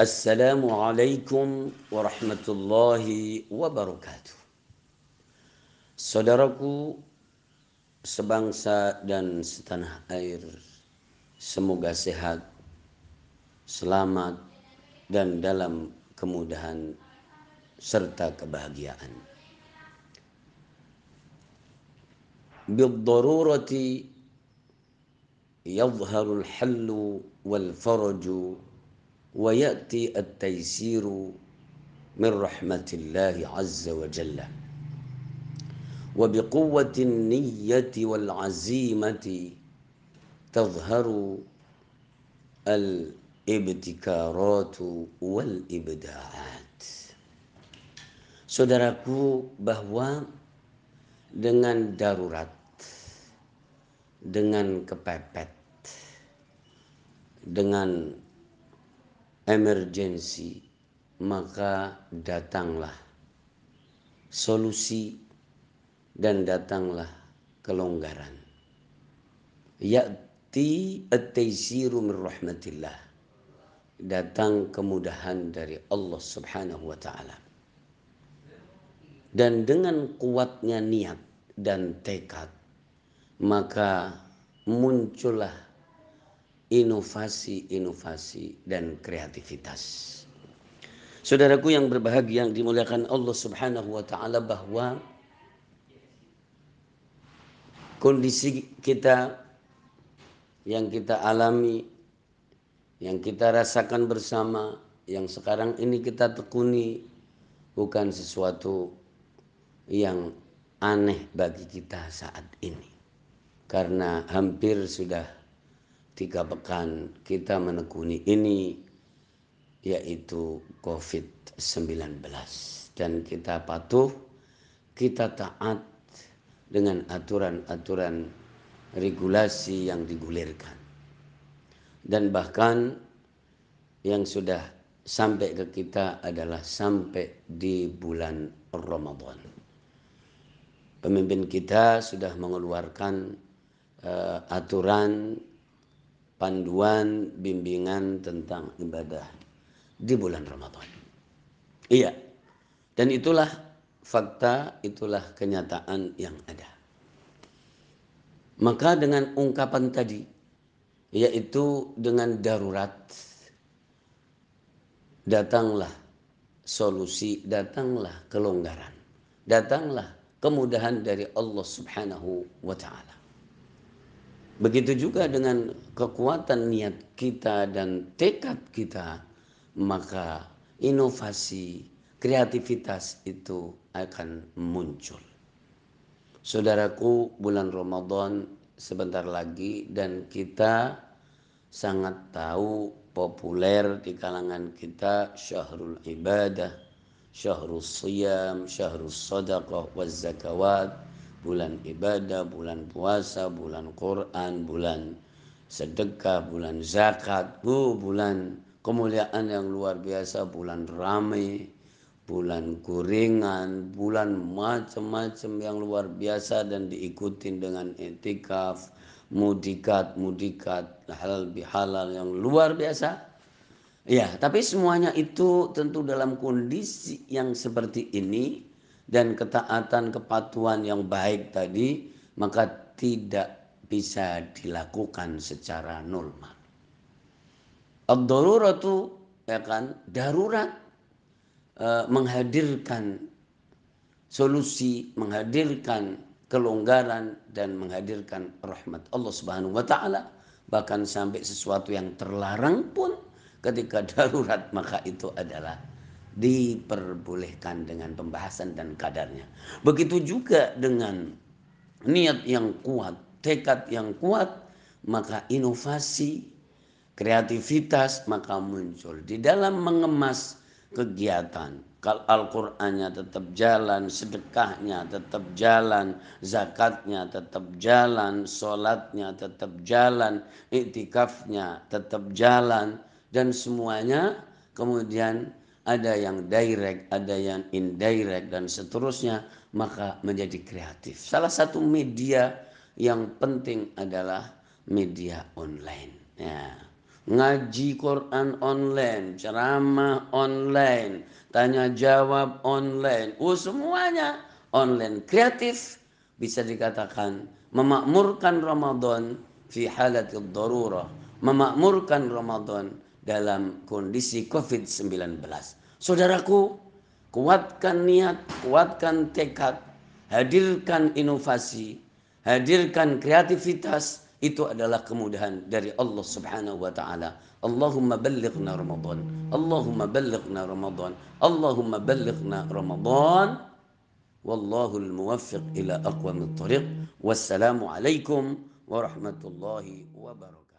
Assalamualaikum warahmatullahi wabarakatuh. Saudaraku sebangsa dan setanah air, semoga sehat, selamat, dan dalam kemudahan serta kebahagiaan. ويأتي التيسير من رحمة الله عز وجل وبقوة النية wa تظهر الابتكارات wal Saudaraku bahwa dengan darurat dengan kepepet dengan emergensi, maka datanglah solusi dan datanglah kelonggaran. Ya'ti at-taysiru min rahmatillah. Datang kemudahan dari Allah Subhanahu wa taala. Dan dengan kuatnya niat dan tekad, maka muncullah inovasi-inovasi dan kreativitas. Saudaraku yang berbahagia yang dimuliakan Allah Subhanahu wa taala bahwa kondisi kita yang kita alami yang kita rasakan bersama yang sekarang ini kita tekuni bukan sesuatu yang aneh bagi kita saat ini karena hampir sudah tiga pekan kita menekuni ini yaitu COVID-19 dan kita patuh kita taat dengan aturan-aturan regulasi yang digulirkan. Dan bahkan yang sudah sampai ke kita adalah sampai di bulan Ramadan. Pemimpin kita sudah mengeluarkan uh, aturan panduan bimbingan tentang ibadah di bulan Ramadan. Iya. Dan itulah fakta, itulah kenyataan yang ada. Maka dengan ungkapan tadi yaitu dengan darurat datanglah solusi, datanglah kelonggaran, datanglah kemudahan dari Allah Subhanahu wa taala. Begitu juga dengan kekuatan niat kita dan tekad kita, maka inovasi, kreativitas itu akan muncul. Saudaraku, bulan Ramadan sebentar lagi dan kita sangat tahu populer di kalangan kita syahrul ibadah, syahrul siyam, syahrul sadaqah, waz zakawat, bulan ibadah, bulan puasa, bulan Quran, bulan sedekah, bulan zakat, bu, bulan kemuliaan yang luar biasa, bulan ramai, bulan kuringan, bulan macam-macam yang luar biasa dan diikuti dengan etikaf, mudikat, mudikat, halal bihalal yang luar biasa. Ya, tapi semuanya itu tentu dalam kondisi yang seperti ini dan ketaatan kepatuhan yang baik tadi maka tidak bisa dilakukan secara normal. Ad-daruratu ya kan darurat eh, menghadirkan solusi, menghadirkan kelonggaran dan menghadirkan rahmat Allah Subhanahu wa taala bahkan sampai sesuatu yang terlarang pun ketika darurat maka itu adalah diperbolehkan dengan pembahasan dan kadarnya. Begitu juga dengan niat yang kuat, tekad yang kuat, maka inovasi, kreativitas maka muncul di dalam mengemas kegiatan. Kalau Al-Qur'annya tetap jalan, sedekahnya tetap jalan, zakatnya tetap jalan, sholatnya tetap jalan, iktikafnya tetap jalan, dan semuanya kemudian ada yang direct, ada yang indirect dan seterusnya, maka menjadi kreatif. Salah satu media yang penting adalah media online. Ya. ngaji Quran online, ceramah online, tanya jawab online, oh semuanya online. Kreatif bisa dikatakan memakmurkan Ramadan fi halatil darurah, memakmurkan Ramadan dalam kondisi Covid-19. Saudaraku, kuatkan niat, kuatkan tekad, hadirkan inovasi, hadirkan kreativitas, itu adalah kemudahan dari Allah Subhanahu wa taala. Allahumma ballighna Ramadan. Allahumma ballighna Ramadan. Allahumma ballighna Ramadan. Wallahu al-muwaffiq ila aqwamit thariq. Wassalamu alaikum warahmatullahi wabarakatuh.